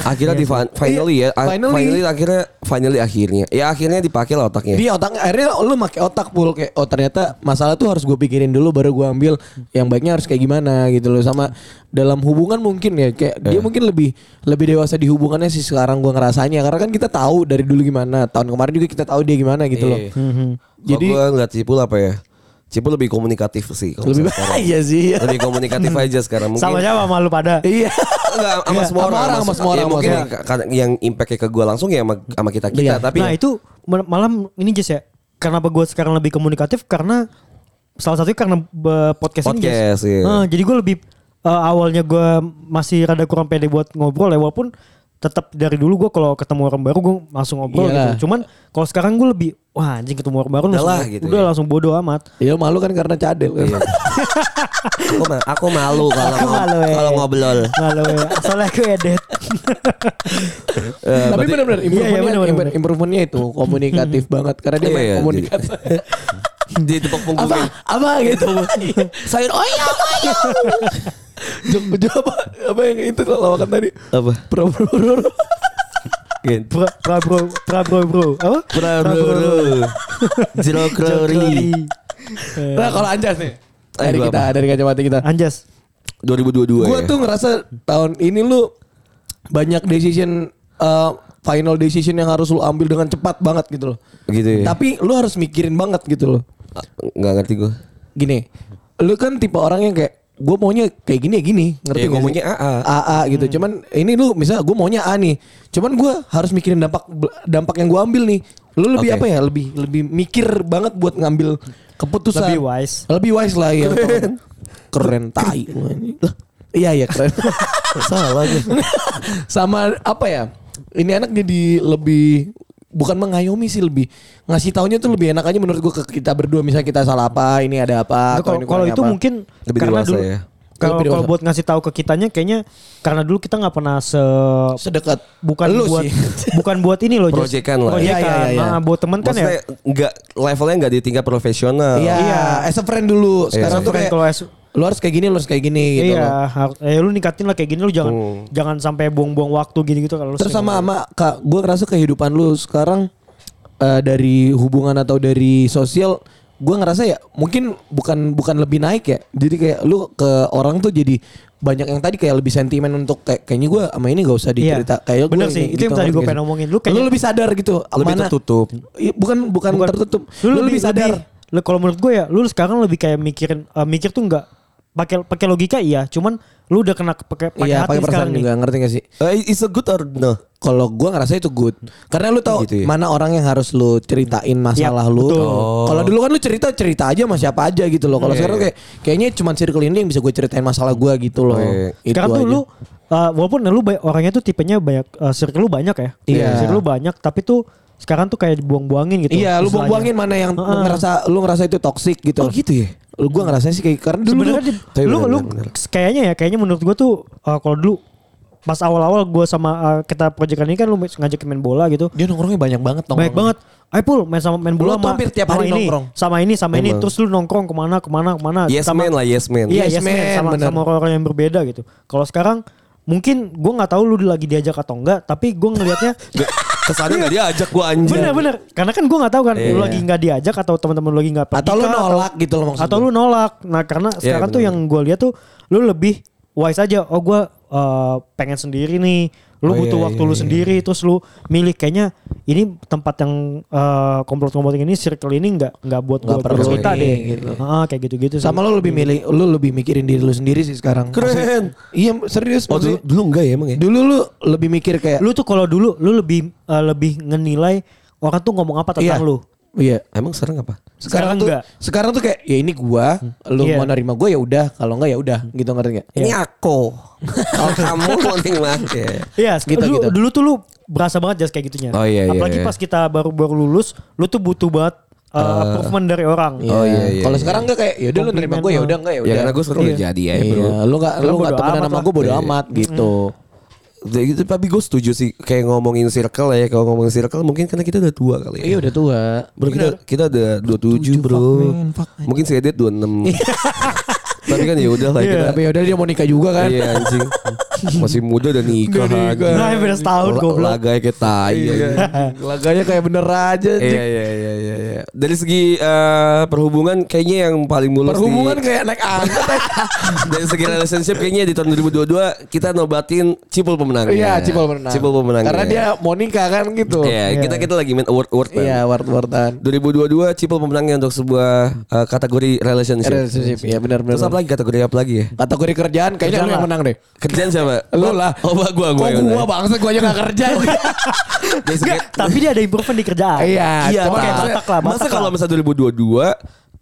akhirnya di fin- finally ya. Finally. Finally. akhirnya finally akhirnya. Ya akhirnya dipakai lah otaknya. Dia otak akhirnya lu pakai otak pul kayak oh ternyata masalah tuh harus gue pikirin dulu baru gue ambil yang baiknya harus kayak gimana gitu loh sama dalam hubungan mungkin ya kayak dia mungkin lebih lebih dewasa di hubungannya sih sekarang gue ngerasanya karena kan kita tahu dari dulu gimana tahun kemarin juga kita tahu dia gimana gitu loh. Iya. Jadi gue ngeliat Cipul apa ya? Cipul lebih komunikatif sih. kalau Lebih sekarang. iya sih. Lebih komunikatif aja sekarang. Mungkin Sama aja sama lu pada. Iya. Enggak, sama Iya, semua sama orang, orang, sama semua orang, ya, mungkin sama yang, yang impactnya ke gue langsung ya sama, sama kita kita. Iya. Tapi nah itu mal- malam ini Jess ya. Kenapa gue sekarang lebih komunikatif karena salah satunya karena be- podcast, ini Podcast, Jess. iya. Nah, jadi gue lebih eh, awalnya gue masih rada kurang pede buat ngobrol ya walaupun tetap dari dulu gue kalau ketemu orang baru gue langsung ngobrol Iyalah. gitu. Cuman kalau sekarang gue lebih wah anjing ketemu orang baru Udah langsung, lah, gitu udah ya. langsung bodoh amat. Ya malu kan karena cadel kan. aku, ma- aku malu kalau Aku malu, eh. kalau ngobrol. Malu ya. Soalnya aku edit. Eh, Tapi benar-benar Iya, iya, improvementnya improvementnya itu komunikatif banget karena dia Iya, main iya, komunikasi. di tepuk apa punggungnya. apa gitu. Sayur oyong oyong. Jok jok apa apa yang itu lawakan tadi? Apa? Pro pro pro. Gen. Pra, pra bro, pra bro bro. Apa? Prabowo. Jero Glory. Nah kalau Anjas nih dari kita apa? dari kacamata kita. Anjas. 2022 Gue ya. tuh ngerasa tahun ini lu banyak decision uh, final decision yang harus lu ambil dengan cepat banget gitu loh. Gitu ya. Tapi lu harus mikirin banget gitu loh. Nggak ngerti gue. Gini, lu kan tipe orang yang kayak gue maunya kayak gini ya gini, ngerti gua sih? maunya AA. AA gitu. Cuman ini lu misal gue maunya A nih. Cuman gue harus mikirin dampak dampak yang gue ambil nih. Lu lebih Oke. apa ya? Lebih lebih mikir banget buat ngambil keputusan. Lebih wise. Lebih wise lah ya. Keren tai. Lah, Iya iya keren. Salah gue. Sama apa ya? Ini anak jadi lebih bukan mengayomi sih lebih ngasih taunya tuh lebih enak aja menurut gue ke kita berdua misalnya kita salah apa ini ada apa Nah, Kalau ini kalau kurang itu apa. mungkin Lebih karena dewasa dulu ya. kalau Lebih kalau buat ngasih tahu ke kitanya kayaknya karena dulu kita nggak pernah se Sedekat bukan lu buat sih. bukan buat ini loh. Proyekan lah. Proyekan. Iya, iya, iya. Nah, buat temen kan ya nggak levelnya nggak di tingkat profesional. Iya, Iya. as a friend dulu. Sekarang Iya. tuh kayak kalau lu harus kayak gini, lu harus kayak gini gitu iya, loh. har- eh, lu ningkatin lah kayak gini lu jangan Hmm. jangan sampai buang-buang waktu gitu-gitu kalau lu Terus sama sama kak, gue ngerasa kehidupan lu sekarang eh, dari hubungan atau dari sosial, gue ngerasa ya mungkin bukan bukan lebih naik ya. Jadi kayak lu ke orang tuh jadi banyak yang tadi kayak lebih sentimen untuk kayak kayaknya gue sama ini gak usah Iya. dicerita kayak gue Bener sih, itu yang tadi gue pengen ngomongin. Lu lu, kayaknya- lebih sadar gitu Lebih mana tertutup. Iya, bukan, bukan Bukan- tertutup lu, lu, lebih, sadar lu kalau menurut gue ya lu sekarang lebih kayak mikirin eh, mikir tuh enggak pakai pakai logika iya cuman lu udah kena pakai pakai iya hati pakai perasaan sekarang nih juga ngerti gak sih Eh, is a good or no? kalau gue ngerasa itu good karena lu tahu Gitu ya? mana orang yang harus lu ceritain masalah Yap, lu betul. kalau dulu kan lu cerita cerita aja sama siapa aja gitu loh kalau Iya, sekarang iya. kayak kayaknya cuma circle ini yang bisa gue ceritain masalah gue gitu loh Oh, iya. Itu sekarang tuh aja. lu eh, walaupun lu orangnya tuh tipenya banyak eh, circle lu banyak ya Iya. circle lu banyak tapi tuh sekarang tuh kayak dibuang-buangin gitu iya lu buang-buangin mana yang Heeh. ngerasa lu ngerasa itu toxic gitu Oh gitu ya? lu gue ngerasa sih kayak karena dulu lu lu benar. kayaknya ya kayaknya menurut gua tuh eh, kalau dulu pas awal-awal gua sama eh, kita proyekan ini kan lu ngajakin main bola gitu dia nongkrongnya banyak banget nongkrong. Banyak banget. Ayo pul main sama main Lu bola tuh sama, hampir tiap hari ini, nongkrong. sama ini sama ini Emang. terus lu nongkrong ke mana ke mana ke mana Yes sama, man lah, yes man. Iya Yes yes, man, man, sama bener. sama orang-orang yang berbeda gitu. Kalau sekarang mungkin gue nggak tahu lu lagi diajak atau enggak, tapi gue ngelihatnya kesannya gak diajak gue anjing. bener-bener karena kan gue nggak tahu kan lu Iya. lagi nggak diajak atau teman-teman lu lagi nggak pergi atau lu nolak gitu loh maksud atau lu nolak. Nah karena sekarang tuh bener. yang gue lihat tuh lu lebih wise aja. Oh gue eh, pengen sendiri nih. Oh, Lu butuh iya, waktu iya, lu iya. sendiri terus lu milih kayaknya ini tempat yang eh, komplot-komplot ini circle ini nggak nggak buat Nggak gue perlu cerita ini, deh. gitu. Ah, kayak gitu-gitu. sih. sama lu lebih milih lu lebih mikirin diri lu sendiri sih sekarang Keren. Maksudnya- iya serius Oh dulu, dulu enggak ya emang ya? dulu lu lebih mikir kayak lu tuh kalau dulu lu lebih eh, lebih ngenilai orang tuh ngomong apa tentang Iya. lu. Iya Emang sekarang apa? sekarang, Sekarang tuh enggak. sekarang tuh kayak ya ini gua lu Iya. mau nerima gua ya udah kalau enggak ya udah gitu ngerti nggak Ini aku. Kalau kamu mau ya. Iya, Gitu, dulu, gitu. dulu tuh lu berasa banget jas kayak gitunya. Oh, iya, iya, Apalagi iya. pas kita baru baru lulus, lu tuh butuh banget uh, approval dari orang. Oh, iya, iya, kalau iya. sekarang enggak kayak ya udah lu nerima gua ya udah enggak ya Ya udah karena gue udah Iya. jadi ya Iya, bro. lu enggak lu enggak temenan sama gua bodo Iya. amat gitu Udah gitu, tapi gue setuju sih kayak ngomongin circle ya. Kalau ngomongin circle mungkin karena kita udah tua kali ya. iya udah tua Bro kita kita udah 27 bro. fuck, man, fuck. Mungkin saya Edet 26. Tapi kan ya udah lah Iya. kita. tapi ya udah dia mau nikah juga kan Iya anjing. Masih muda dan nikah nikah. Nah, beda setahun, La- goblok. Laganya kayak tai Iya. anjing. laganya kayak bener aja Iya anjing. iya iya iya iya. Dari segi eh, perhubungan kayaknya yang paling mulus perhubungan di, kayak naik angkot dari segi relationship kayaknya di tahun 2022 kita nobatin Cipul pemenang. Iya, Cipul menang. Cipul pemenang. Karena dia mau nikah kan gitu. Iya, Iya. kita kita lagi main award award. Iya, word-wordan. 2022 Cipul pemenangnya untuk sebuah eh, kategori relationship. Relationship, iya benar-benar. Terus apa lagi kategori apa lagi ya? Kategori kerjaan kayaknya Kerjaan lu yang menang deh. Kerjaan siapa? Lu lah. Oh, gua gua Kok gua. yang gua bangsa gua aja gak kerja. Tapi dia ada improvement di kerjaan. Iya, Iya, lah, masa kalau misalnya 2022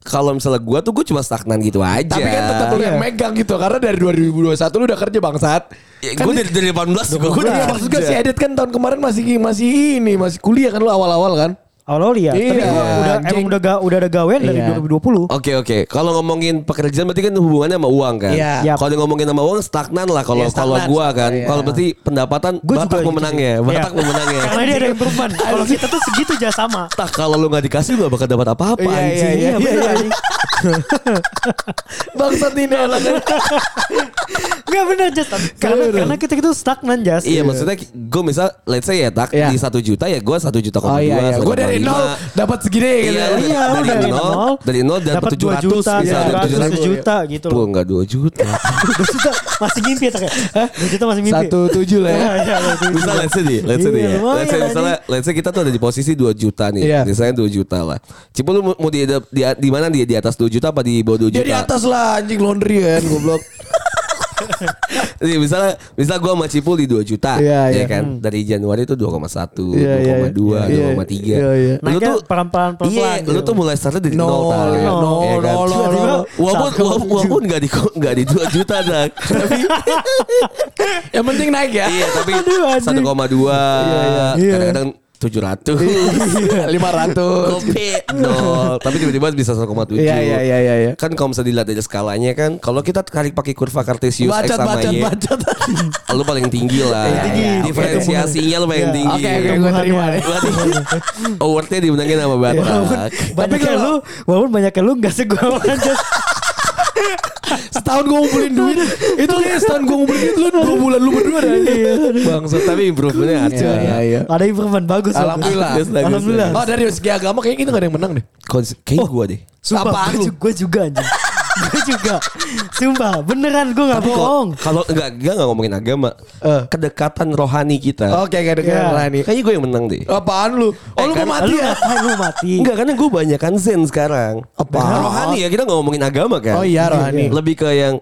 kalau misalnya gua tuh gua cuma stagnan gitu aja. Tapi kan tetap lu yang Iya. megang gitu karena dari 2021 lu udah kerja bangsat. Ya, gue dari, dari 18 juga gue Iya, udah maksud gue kerja. si Edit kan tahun kemarin masih masih ini, masih kuliah kan lu awal-awal kan? Awal-awal iya, tapi Iya, gua udah anjing. emang udah ga, udah ada gawean dari Iya. 2020. Oke oke. Kalau ngomongin pekerjaan berarti kan hubungannya sama uang kan. Iya. Yap. Kalau ngomongin sama uang stagnan lah kalau Iya, kalau gua kan. Iya. Kalau berarti pendapatan Gua Batak juga gitu pemenangnya, sih. Batak Iya. pemenangnya. Karena dia ada improvement. Kalau kita tuh segitu aja sama. Tak kalau lu nggak dikasih lu gak bakal dapat apa-apa Iya, anjing. iya, Iya, anjing. Bangsat ini. Enggak bener Jas. Karena karena kita itu stagnan Jas. Iya maksudnya gue misal let's say ya tak Iya. di satu juta ya gue satu juta koma Oh iya, dua, iya. Gue dari nol dapat segini gitu. Iya, Iya, dari dari nol, dari nol dapat dapat 700 2 juta, misalnya, iya, 200, 700. sejuta gitu loh. enggak 2 juta. 2 juta masih mimpi ya tak ya? Hah? 2 juta masih mimpi. Satu tujuh lah ya. Iya, iya, iya, tujuh. Misal let's say nih, let's say Iya, nih ya. Let's say misalnya let's say kita tuh ada di posisi 2 juta nih. Iya. Misalnya 2 juta lah. Cipul lu mau- di mana dia di atas 2 juta apa di bawah 2 juta? Dia di atas lah anjing laundry kan goblok. Nih, misalnya misal gua sama Cipul di 2 juta Iya, ya iya. kan. Dari Januari itu 2,1, Iya, iya, 2,2, iya. 2,3. Iya, iya. Lu Naiknya tuh pelan-pelan, Iya, pelan-pelan lu gitu. tuh mulai startnya dari Nol, nol, Iya kan? nol, nol, Tiba-tiba, nol. Walaupun walaupun, nggak di nggak di 2 juta dah. Tapi Yang penting naik ya. iya tapi Aduh, anjing. 1,2 Iya, kadang-kadang 700 Lima ratus. Nol Tapi tiba-tiba bisa 1,7 Iya iya iya iya. iya. Kan kalau misalnya dilihat aja skalanya kan Kalau kita tarik pakai kurva Cartesius X sama bacot Y bacot. Lu paling tinggi lah Iya, tinggi. Diferensiasinya lu paling tinggi Oke oke gue terima deh. Awardnya dimenangin sama Batak yang lu, walaupun banyak lu gak segua aja. Setahun gue ngumpulin duit. Itu kayak setahun gue ngumpulin duit lu dua bulan lu berdua dah. Bangsa tapi improvementnya ada Iya iya. Ada improvement bagus. Alhamdulillah. Bagus, bagus, Alhamdulillah. Oh dari segi agama kayaknya kita gak ada yang menang deh. Kons- Kayak gue deh Sumpah, gue juga anjing. Gue juga. Sumpah, beneran gue gak Tapi kok- bohong. Kalau enggak enggak enggak ngomongin agama Eh. Kedekatan rohani kita Oke ada Iya. kayak Rani. Kayaknya gue yang menang deh Apaan lu? Oh Eh, lu kan- mau mati ya? lu mati? Enggak karena gue banyak kan zen sekarang Apa? Rohani ya kita nggak ngomongin agama kan Oh iya rohani. Lebih ke yang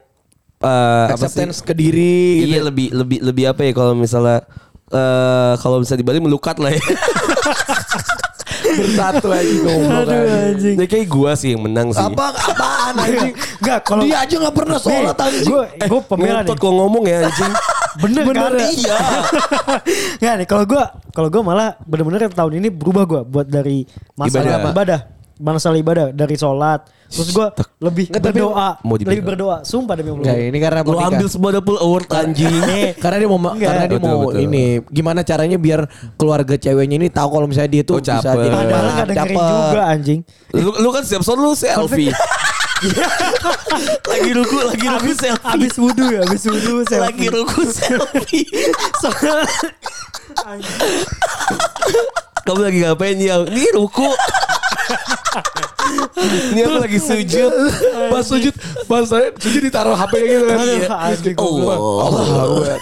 eh, apa sih? Acceptance ke diri gitu. Iya lebih lebih lebih apa ya kalau misalnya eh kalau bisa di Bali melukat lah ya. Bersatu aja ngomong Aduh anjing. Jadi kayak gue sih yang menang sih. Apa apaan anjing? Enggak, kalau Dia aja gak pernah sholat anjing. gue gue pembela nih. Ngotot kok ngomong ya anjing. Bener, kan? Iya. Nggak nih kalau gue kalau gue malah bener-bener tahun ini berubah gue buat dari masalah Ibadah. ibadah, masalah ibadah dari sholat terus gue lebih Nggak, berdoa mau lebih berdoa sumpah demi Allah Enggak ini karena Lu ambil semua double award anjing. Eh, Karena dia mau Enggak. karena dia Betul, mau betul. ini gimana caranya biar keluarga ceweknya ini tahu kalau misalnya dia tuh Oh, bisa jadi padahal nggak dengerin juga anjing lu, lu kan setiap sore lu selfie. lagi ruku, lagi ruku selfie. abis wudhu ya abis wudhu selfie Lagi ruku selfie. Soalnya- Kamu lagi ngapain ya? Ini ruku. Ini aku lagi sujud. Pas sujud, pas saya sujud ditaruh HP gitu kan. Iya. Terus Allah. Allah.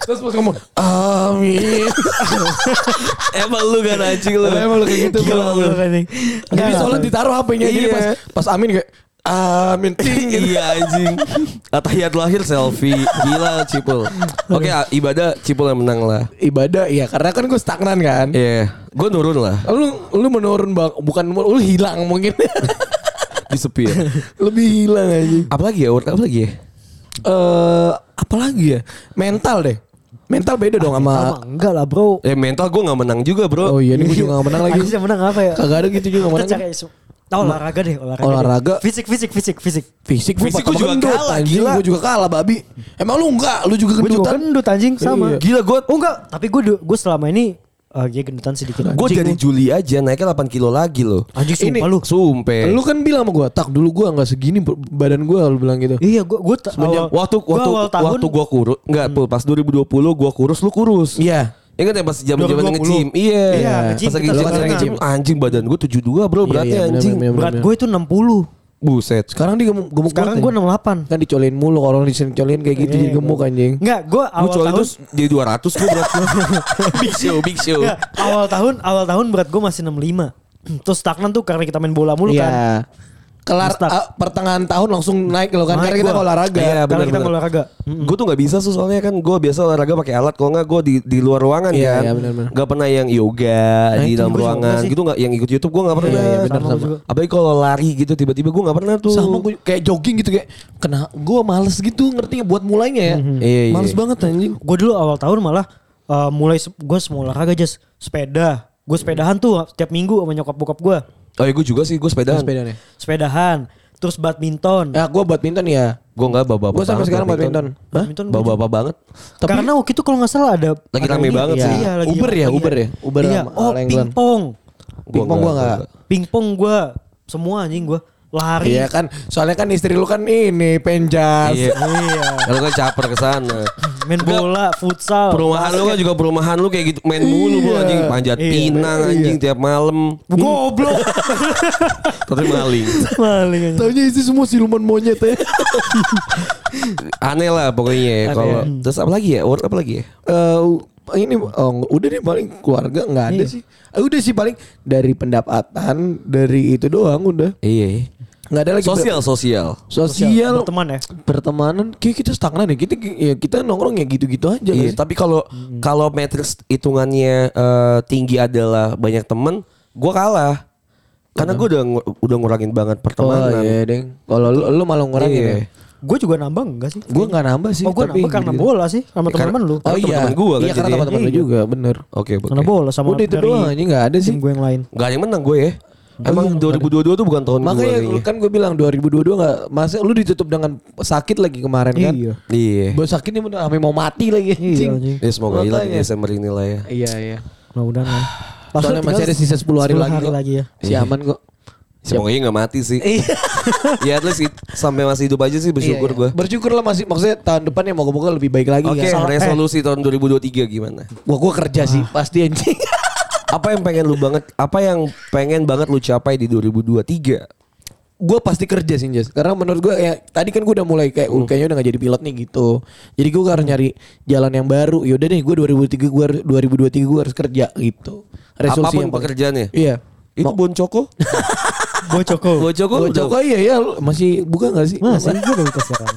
Terus pas ngomong, amin. Emang lu kan anjing lu. Emang lu kayak gitu, Gila lu. Jadi soalnya ditaruh HP-nya jadi Iya. pas pas amin kayak amin ting gitu. iya anjing. Atahiyat lahir selfie. Gila Cipul. Oke, ah, ibadah Cipul yang menang lah. Ibadah iya karena kan gue stagnan kan. Iya, gue nurun lah Lu lu menurun bang, bukan lu hilang mungkin. di sepi ya. Lebih hilang aja. Apalagi ya? Award apa lagi ya? Eh apalagi ya? Mental deh. Mental beda dong sama Sama enggak lah bro Eh mental gue gak menang juga bro. Oh iya ini gue juga gak menang lagi. Harusnya menang apa ya Kagak ada gitu juga gak menang. Tahu olahraga deh olahraga. Olahraga. deh. Fisik fisik fisik fisik. Fisik gue Fisik gua juga kalah, anjing. gila. Gue juga kalah babi. Emang lu enggak? Lu juga Gue juga gendutan. gendut anjing sama. Iya. Gila gue Oh enggak, tapi gue gue selama ini eh ya gendutan sedikit. Gue dari Juli aja naiknya 8 kilo lagi loh. anjing sumpah Ini- lu. Sumpah. Lu kan bilang sama gue, tak dulu gue nggak segini badan gue, lu bilang gitu. Iya, gue gue Semenjak waktu gua waktu awal tahun waktu gua kurus enggak Pul, pas 2020 gua kurus lu kurus. Iya. Ingat ya pas zaman-zaman 2020? nge-gym. Iya. Iya, Pas lagi nge-gym anjing badan gua 72 bro beratnya Iya, iya, bener, anjing. bener, bener. berat gue itu 60. Buset. Sekarang dia gemuk, gemuk Sekarang gue ya. 68. Kan dicolin mulu kalau dicolin kayak gitu Iya, jadi gemuk anjing. Enggak, gue awal soalnya tahun terus jadi 200 gua berat gua. big show, big show. Enggak, awal tahun awal tahun berat gue masih 65. Terus stagnan tuh karena kita main bola mulu kan. Kelar ah, pertengahan tahun langsung naik lo kan Naik karena kita gua. olahraga. Iya, Karena benar kita olahraga. Gue tuh nggak bisa tuh soalnya kan gue biasa olahraga pakai alat kalau nggak gue di di luar ruangan Iya, kan. iya. Gak pernah yang yoga Nah, di dalam gua ruangan sih. gitu nggak yang ikut YouTube gue nggak pernah. Iya, iya, Sama sama. Apalagi kalau lari gitu tiba-tiba gue nggak pernah tuh. Sama gue kayak jogging gitu kayak kena gue males gitu ngerti nggak buat mulainya ya. Iya, iya. Males banget anjing. Gue dulu awal tahun malah eh, mulai gue semua olahraga aja sepeda. Gue sepedahan tuh setiap minggu sama nyokap bokap gue. Oh ya gue juga sih gue sepedaan. Sepeda nih. Sepedahan. Terus badminton. Ya gue badminton ya. Gue nggak bawa-bawa. Gue sampai sekarang badminton. Hah? Badminton gua Bawa-bawa banget. Tapi- Karena waktu itu kalau nggak salah ada Lagi rame banget Iya, sih. Iya, lagi Uber ya. Uber ya? Uber iya. sama Oh, pingpong. Pingpong gue nggak. Pingpong gue semua anjing gue lari. Iya kan, soalnya kan istri lu kan ini penjas. Iya. Iya. Kalau kan caper ke sana. Main bola, futsal. Perumahan lu kan juga perumahan lu kayak gitu main mulu Iya. anjing panjat Iya. pinang anjing tiap malam. Goblok. Tapi maling. Maling. Taunya isi semua siluman monyet ya. Aneh lah pokoknya ya. Kalau terus apa lagi ya? Apa lagi ya? Eh, ini oh, udah deh paling keluarga nggak ada Iya. sih. Eh, udah sih paling dari pendapatan dari itu doang udah. Iya. Nggak ada lagi Sosial sosial. sosial Berteman ya. pertemanan kayak kita stagnan ya kita ya kita nongkrong ya gitu-gitu aja Iya, tapi kalau kalau matriks hitungannya eh, tinggi adalah banyak temen, gua kalah. Karena gue udah udah ngurangin banget Oh pertemanan. iya deng. Kalau lu, lu malah ngurangin Iya. ya. Gue juga nambah enggak sih? Gue nggak nambah sih. Oh gue tapi nambah karena gitu. bola sih sama Ya, karena- teman-teman lu. Oh Karena iya, teman-teman gua kan iya karena teman-teman lu Iya. juga, bener. Oke, oke. Karena bola sama Udah itu doang, ini nggak ada sih. gue yang lain. Gak ada yang menang gue ya. Emang iya, 2022 tuh bukan tahun gue Makanya kayaknya. kan gue bilang 2022 nggak, masa lu ditutup dengan sakit lagi kemarin kan? Iya. Iya. Gue sakit ini udah sampai mau mati lagi. Iya anjing. anjing. Ya semoga hilang di Makanya. Desember ini lah ya. Iya iya. Mudah-mudahan lah. Soalnya masih ada sisa 10 hari lagi kok. lagi ya. Si aman kok. Semoga gak mati sih. Iya. ya at least sampai masih hidup aja sih bersyukur Iya, gue. iya. Bersyukur lah masih maksudnya tahun depan ya moga-moga lebih baik lagi Oke, ya. resolusi tahun 2023 gimana? Wah gue kerja sih pasti anjing. Apa yang pengen lu banget? Apa yang pengen banget lu capai di 2023? gue pasti kerja sih Jas. Karena menurut gue ya tadi kan gue udah mulai kayak uh, kayaknya udah gak jadi pilot nih gitu. Jadi gue harus nyari jalan yang baru. Yaudah deh gue 2023 gue 2023 gue harus kerja gitu. Resolusi Apa pun yang pekerjaannya. Iya. Itu Boncoko? Boncoko udah- Joko iya ya masih buka gak sih? Masih gue udah buka sekarang.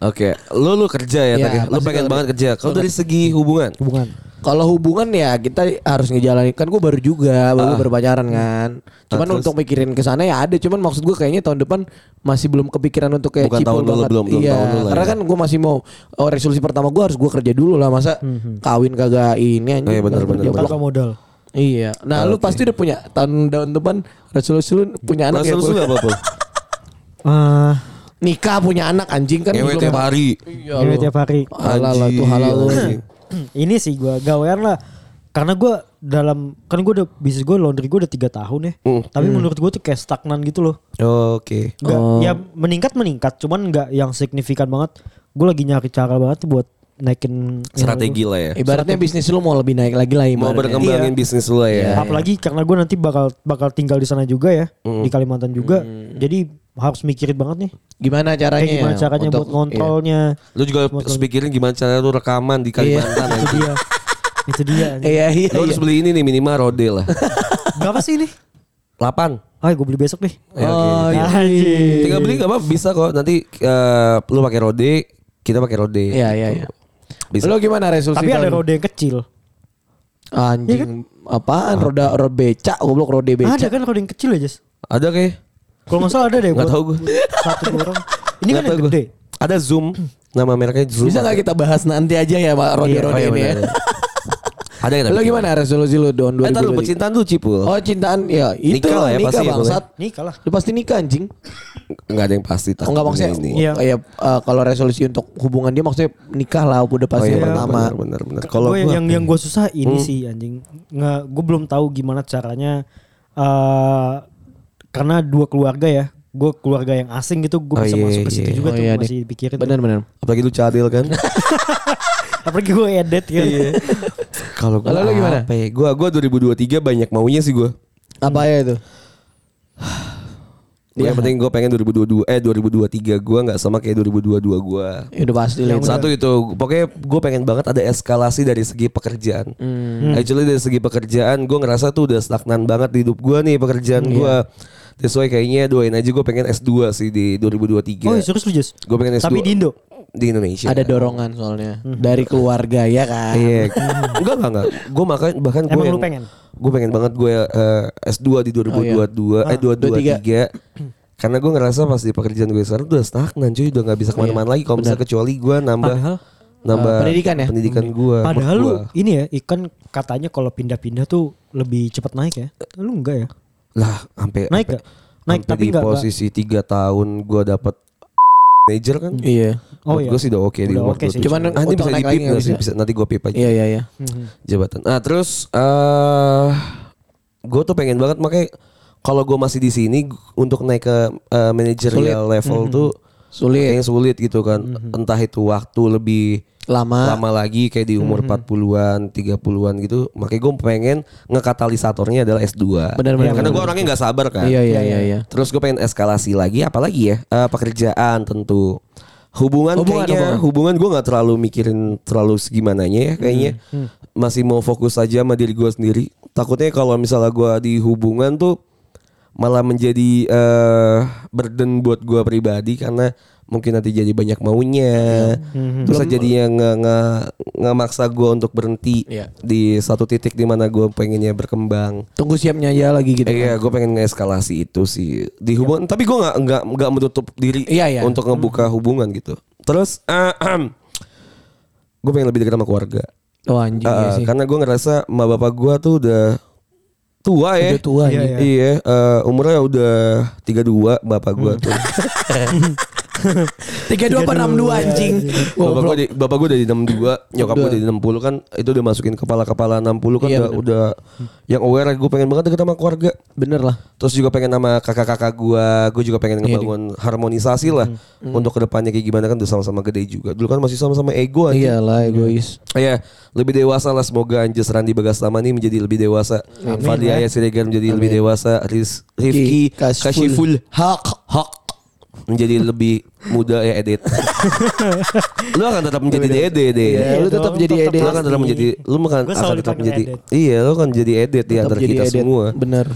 Oke, lu lu kerja ya, Iya, tadi. Lu pengen banget kerja. Kalau dari segi hubungan, Hubungan. Kalau hubungan ya kita harus ngejalanin kan gue baru juga baru berpacaran kan. Cuman Ah, terus? untuk mikirin ke sana ya ada. Cuman maksud gue kayaknya tahun depan masih belum kepikiran untuk kayak Bukan cipul tahun dulu, banget. belum- belum iya, tahun dulu karena ya. kan gue masih mau oh, resolusi pertama gue harus gue kerja dulu lah masa kawin kagak ini anjing. Oh iya, bener, bener, bener. modal. Iya. Nah, lu Oke. pasti udah punya tahun tahun depan resolusi lu punya anak ya. resolusi lu apa, Pul? Ah, Nikah punya anak anjing kan. Ngewe belum- tiap hari. Iya. Ngewe lu. tiap hari. Halal lah tuh halal lu. Ini sih gue gawean lah. Karena gue dalam kan gue udah bisnis gue laundry gue udah tiga tahun ya. Hmm. Tapi menurut gue tuh kayak stagnan gitu loh. Oke. Nggak, Oh. ya meningkat meningkat, cuman nggak yang signifikan banget. Gue lagi nyari cara banget buat naikin Strategi lah ya. Ibaratnya bisnis lu mau lebih naik lagi lah Mau berkembangin bisnis lu ya. Iya. Apalagi karena gue nanti bakal bakal tinggal di sana juga ya Hmm. di Kalimantan juga. Jadi harus mikirin banget nih Gimana caranya? kayak gimana caranya untuk- buat ngontrolnya. Lu juga harus pikirin gimana cara lu rekaman di Kalimantan Itu anjing. dia. itu dia. Iya iya. Lu harus iya. beli ini nih minimal rode lah. Berapa sih ini? 8. Ah, gue beli besok deh. Ya, oke. Oh iya. Anjing. Tinggal beli gak apa bisa kok. Nanti eh, lu pakai rode, kita pakai rode. Iya iya iya. Bisa. Lu gimana resolusi? Tapi ada rode yang kecil. Anjing. Apaan? Roda roda becak, goblok rode Ada becak. kan rode yang kecil aja. Jess? Ada kayak Kalau nggak salah ada deh. Nggak buat- tahu gue. Satu orang. Ini kan Nggak yang gede. Ada Zoom. Nama mereknya Zoom. Bisa gak kita bahas nanti aja ya Pak Rode Oh, Rode iya, ini ya? Ada yang Lu gimana resolusi lu tahun Eh, taruh 2023? percintaan tuh Cipul. Oh cintaan ya itu Nikah lah ya, nikah pasti ya, bangsat. Nih kalah. Lu pasti nikah anjing. Enggak ada yang pasti. Oh enggak maksudnya ini. Iya. Kayak eh, kalau resolusi untuk hubungan dia maksudnya nikah lah udah Oh pasti iya, yang pertama. benar, benar, benar. Kalau Gue gua yang yang gue susah ini Hmm. sih anjing. Nggak, gue belum tahu gimana caranya. eh karena dua keluarga ya. Gue keluarga yang asing gitu. Gue Oh, bisa iya, masuk ke situ iya. juga Oh, tuh iya, masih pikirin. Benar benar. apalagi lu cadel kan. Apalagi gue edit kan. Kalau gua Kalau gimana? Apa ya? Gua gua 2023 banyak maunya sih gua. Apa ya itu? Gua Yang penting gue pengen 2022 eh 2023 gue nggak sama kayak 2022 gue. Ya udah pasti lah. Satu itu pokoknya gue pengen banget ada eskalasi dari segi pekerjaan. Hmm. Actually dari segi pekerjaan gue ngerasa tuh udah stagnan banget di hidup gue nih pekerjaan Hmm, gue. Iya. That's why kayaknya doain aja gue pengen S2 sih di 2023. Oh serius lu Jess? Gue pengen S2. Tapi di Indo? Di Indonesia. Ada dorongan soalnya dari keluarga ya kan. Iya. enggak enggak enggak. Gue makan bahkan gue Emang yang, lu pengen? Gue pengen banget gue eh, S2 di 2022 eh 2023. Karena gue ngerasa pas di pekerjaan gue sekarang udah stagnan cuy udah nggak bisa ke mana-mana lagi kalau misalnya kecuali gue nambah Padahal nambah Eh, pendidikan ya? pendidikan gue Padahal lu ini ya ikan katanya kalau pindah-pindah tuh lebih cepat naik ya. Lu enggak ya? Lah sampai Naik gak? Naik tapi di enggak. posisi tiga tahun gue dapat manager kan Iya. Oh, iya. gue sih udah oke di Udah umur oke gua sih. Cuman untuk bisa di pip sih? bisa. nanti gue pip aja Iya iya iya. Mhm. jabatan. Ah terus eh gue tuh pengen banget makanya kalau gue masih di sini untuk naik ke eh, managerial level Mhm. tuh Sulit. kayaknya sulit gitu kan. Entah itu waktu lebih Lama. lama lagi kayak di umur 40-an, 30-an gitu. Makanya gue pengen ngekatalisatornya adalah S2. Benar, benar, Karena gue orangnya nggak sabar kan. Iya iya iya iya. Terus gue pengen eskalasi lagi apalagi ya? Eh, pekerjaan tentu. Hubungan, Hubungan, kayaknya hubungan, gue nggak terlalu mikirin terlalu segimananya ya kayaknya. Masih mau fokus aja sama diri gue sendiri. Takutnya kalau misalnya gue di hubungan tuh malah menjadi eh burden buat gue pribadi karena mungkin nanti jadi banyak maunya. Terus jadinya nggak nggak nggak maksa gue untuk berhenti Iya. di satu titik di mana gue pengennya berkembang. Tunggu siapnya aja lagi gitu. Eh, Iya, gue pengen ngeeskalasi itu sih di hubungan. Tapi gue nggak nggak nggak menutup diri Iya, iya. untuk ngebuka hubungan gitu. Terus, gue pengen lebih dekat sama keluarga. Oh anjing Uh, ya sih. karena gue ngerasa emak bapak gue tuh udah tua ya. Udah tua Iya, iya. Iya, eh, umurnya udah 32 bapak gue tuh. Tiga dua apa enam dua anjing. bapak gue di, bapak gue dari 62, nyokap gue dari 60 kan itu udah masukin kepala-kepala 60 kan Iya, udah, bener. udah yang aware gue pengen banget deket sama keluarga. Bener lah. Terus juga pengen sama kakak-kakak gue, gue juga pengen ngebangun harmonisasi lah untuk ke depannya kayak gimana kan udah sama-sama gede juga. Dulu kan masih sama-sama ego aja. Iyalah egois. Iya, lebih dewasa lah semoga Anjas Randi Bagastama ini menjadi lebih dewasa. Fadli Ayat Siregar menjadi lebih dewasa. Riz, Rifki Kashful. Kashiful Hak Hak menjadi lebih muda ya edit. lu akan tetap menjadi Dede deh. Iya, lu tetap jadi edit. Lu akan tetap menjadi lu akan, akan tetap menjadi edit. Iya, lu akan jadi edit di antara kita edit. semua. Bener.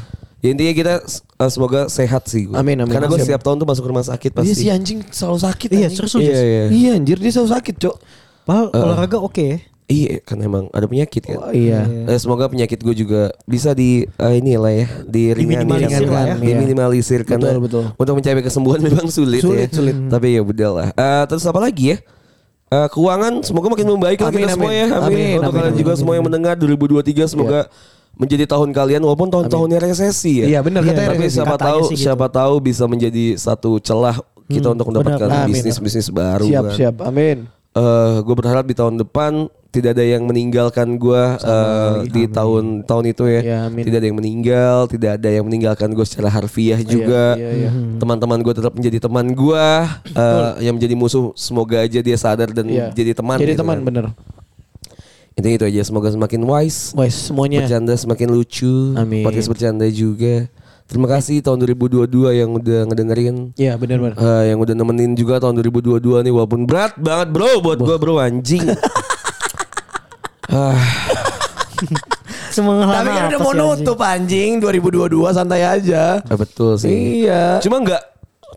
Ya, intinya kita uh, semoga sehat sih gua. Amin, amin. Karena gue Siap. setiap tahun tuh masuk rumah sakit Dia pasti. si anjing selalu sakit Iya, anjing. serius Iya, iya, iya. Iya anjir dia selalu sakit cok. Padahal olahraga oke ya. Iya, kan emang ada penyakit kan. Oh, iya. Eh, semoga penyakit gue juga bisa di eh, ini lah ya, diringankan, Diminimalisir lah ya. diminimalisir karena Betul, betul. untuk mencapai kesembuhan memang sulit, Sulit, ya. sulit. Tapi ya udah lah. Eh, terus apa lagi ya? Eh, keuangan semoga makin membaik lah Amin, kita semua amin. ya. Amin. Amin, Untuk amin, kalian amin, juga amin. semua yang mendengar 2023 semoga menjadi tahun kalian walaupun tahun-tahunnya resesi ya. Iya bener Iya, katanya. Tapi resesi. siapa Katanya tahu gitu. siapa tahu bisa menjadi satu celah kita untuk mendapatkan benar. Bisnis-bisnis baru Siap kan. siap. Amin. eh gue berharap di tahun depan tidak ada yang meninggalkan gue di tahun tahun itu ya. Ya, amin. tidak ada yang meninggal, tidak ada yang meninggalkan gue secara harfiah juga. iya, iya. Teman-teman gue tetap menjadi teman gue. yang menjadi musuh semoga aja dia sadar dan Iya. jadi teman. Jadi gitu teman kan. bener. Intinya itu aja. Semoga semakin wise, Wes semuanya. bercanda semakin lucu, Amin. podcast bercanda juga. Terima kasih tahun 2022 yang udah ngedengerin. Iya bener bener. Eh, yang udah nemenin juga tahun 2022 nih walaupun berat banget bro buat gue bro anjing. ah, Semangat Tapi kan udah mau nutup anjing 2022 santai aja. ah, betul sih. Iya. Cuma nggak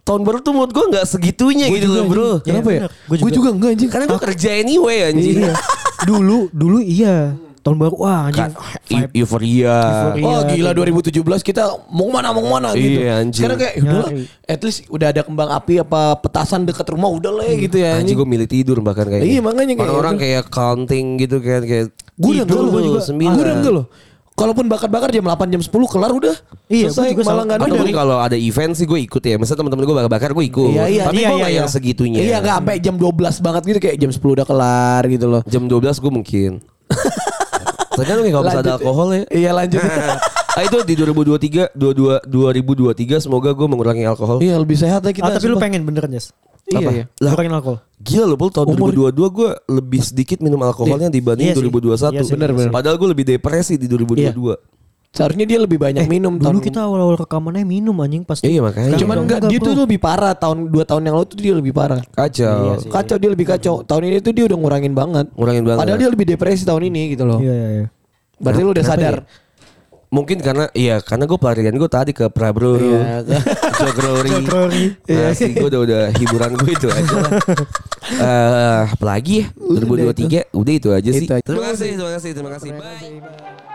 tahun baru tuh menurut gue nggak segitunya gitu loh bro. Kenapa ya? bener. Gua Gue juga. juga enggak anjing. Karena gue kerja anyway anjing. Iya. dulu dulu iya. Tahun baru wah anjing. Eu- euforia. Euforia. Oh gila 2017 kita mau ke mana mau ke mana gitu. Iya, anjing. Sekarang kayak udah lah, Nyari. at least udah ada kembang api apa petasan dekat rumah udah lah ya gitu ya. Anjing gue milih tidur bahkan kayak Iya, makanya kayak orang-orang gitu. kayak counting gitu kan kayak Gue udah enggak tidur loh. gua juga sembilan. Gue udah enggak loh. Kalaupun bakar-bakar jam 8 jam 10 kelar udah. Iya, Selesai, gua juga malah enggak ada. Kalau ada event sih gue ikut ya. Misalnya teman-teman gue bakar-bakar gue ikut. Iya, iya. Tapi Iya, gue iya, nggak iya. yang segitunya. Iya enggak sampai jam 12 banget gitu kayak jam 10 udah kelar gitu loh. Jam 12 gue mungkin. Ternyata kayak kalau bisa ada alkohol ya. Iya lanjut. ah itu di 2023 22 2023 semoga gue mengurangi alkohol. iya lebih sehat lah kita. Ah, tapi lu pengen beneran Jas. Iya, Apa? iya. Lah, Kurangin alkohol. Gila loh Pul tahun Umur- 2022 gue lebih sedikit minum alkoholnya dibanding Iya sih. 2021. Iya sih, Bener, bener. Padahal gue lebih depresi di 2022. Seharusnya dia lebih banyak minum Dulu tahun- kita awal-awal rekamannya minum anjing pasti. Iya makanya. Cuman enggak dia tuh lebih parah tahun 2 tahun yang lalu tuh dia lebih parah. kacau. Kacau dia lebih kacau. Tahun ini tuh dia udah ngurangin banget. Ngurangin banget. Padahal dia lebih depresi tahun ini gitu loh. Iya iya iya. Berarti lu udah sadar. Mungkin karena iya karena gue pelarian gue tadi ke Prabro, Iya. Jogrori. Jogrori. Nah, sih gue udah udah hiburan gue itu aja. lah. Eh, apalagi ya 2023 udah itu aja sih. Itu aja. Terima kasih, terima kasih, terima kasih. Bye.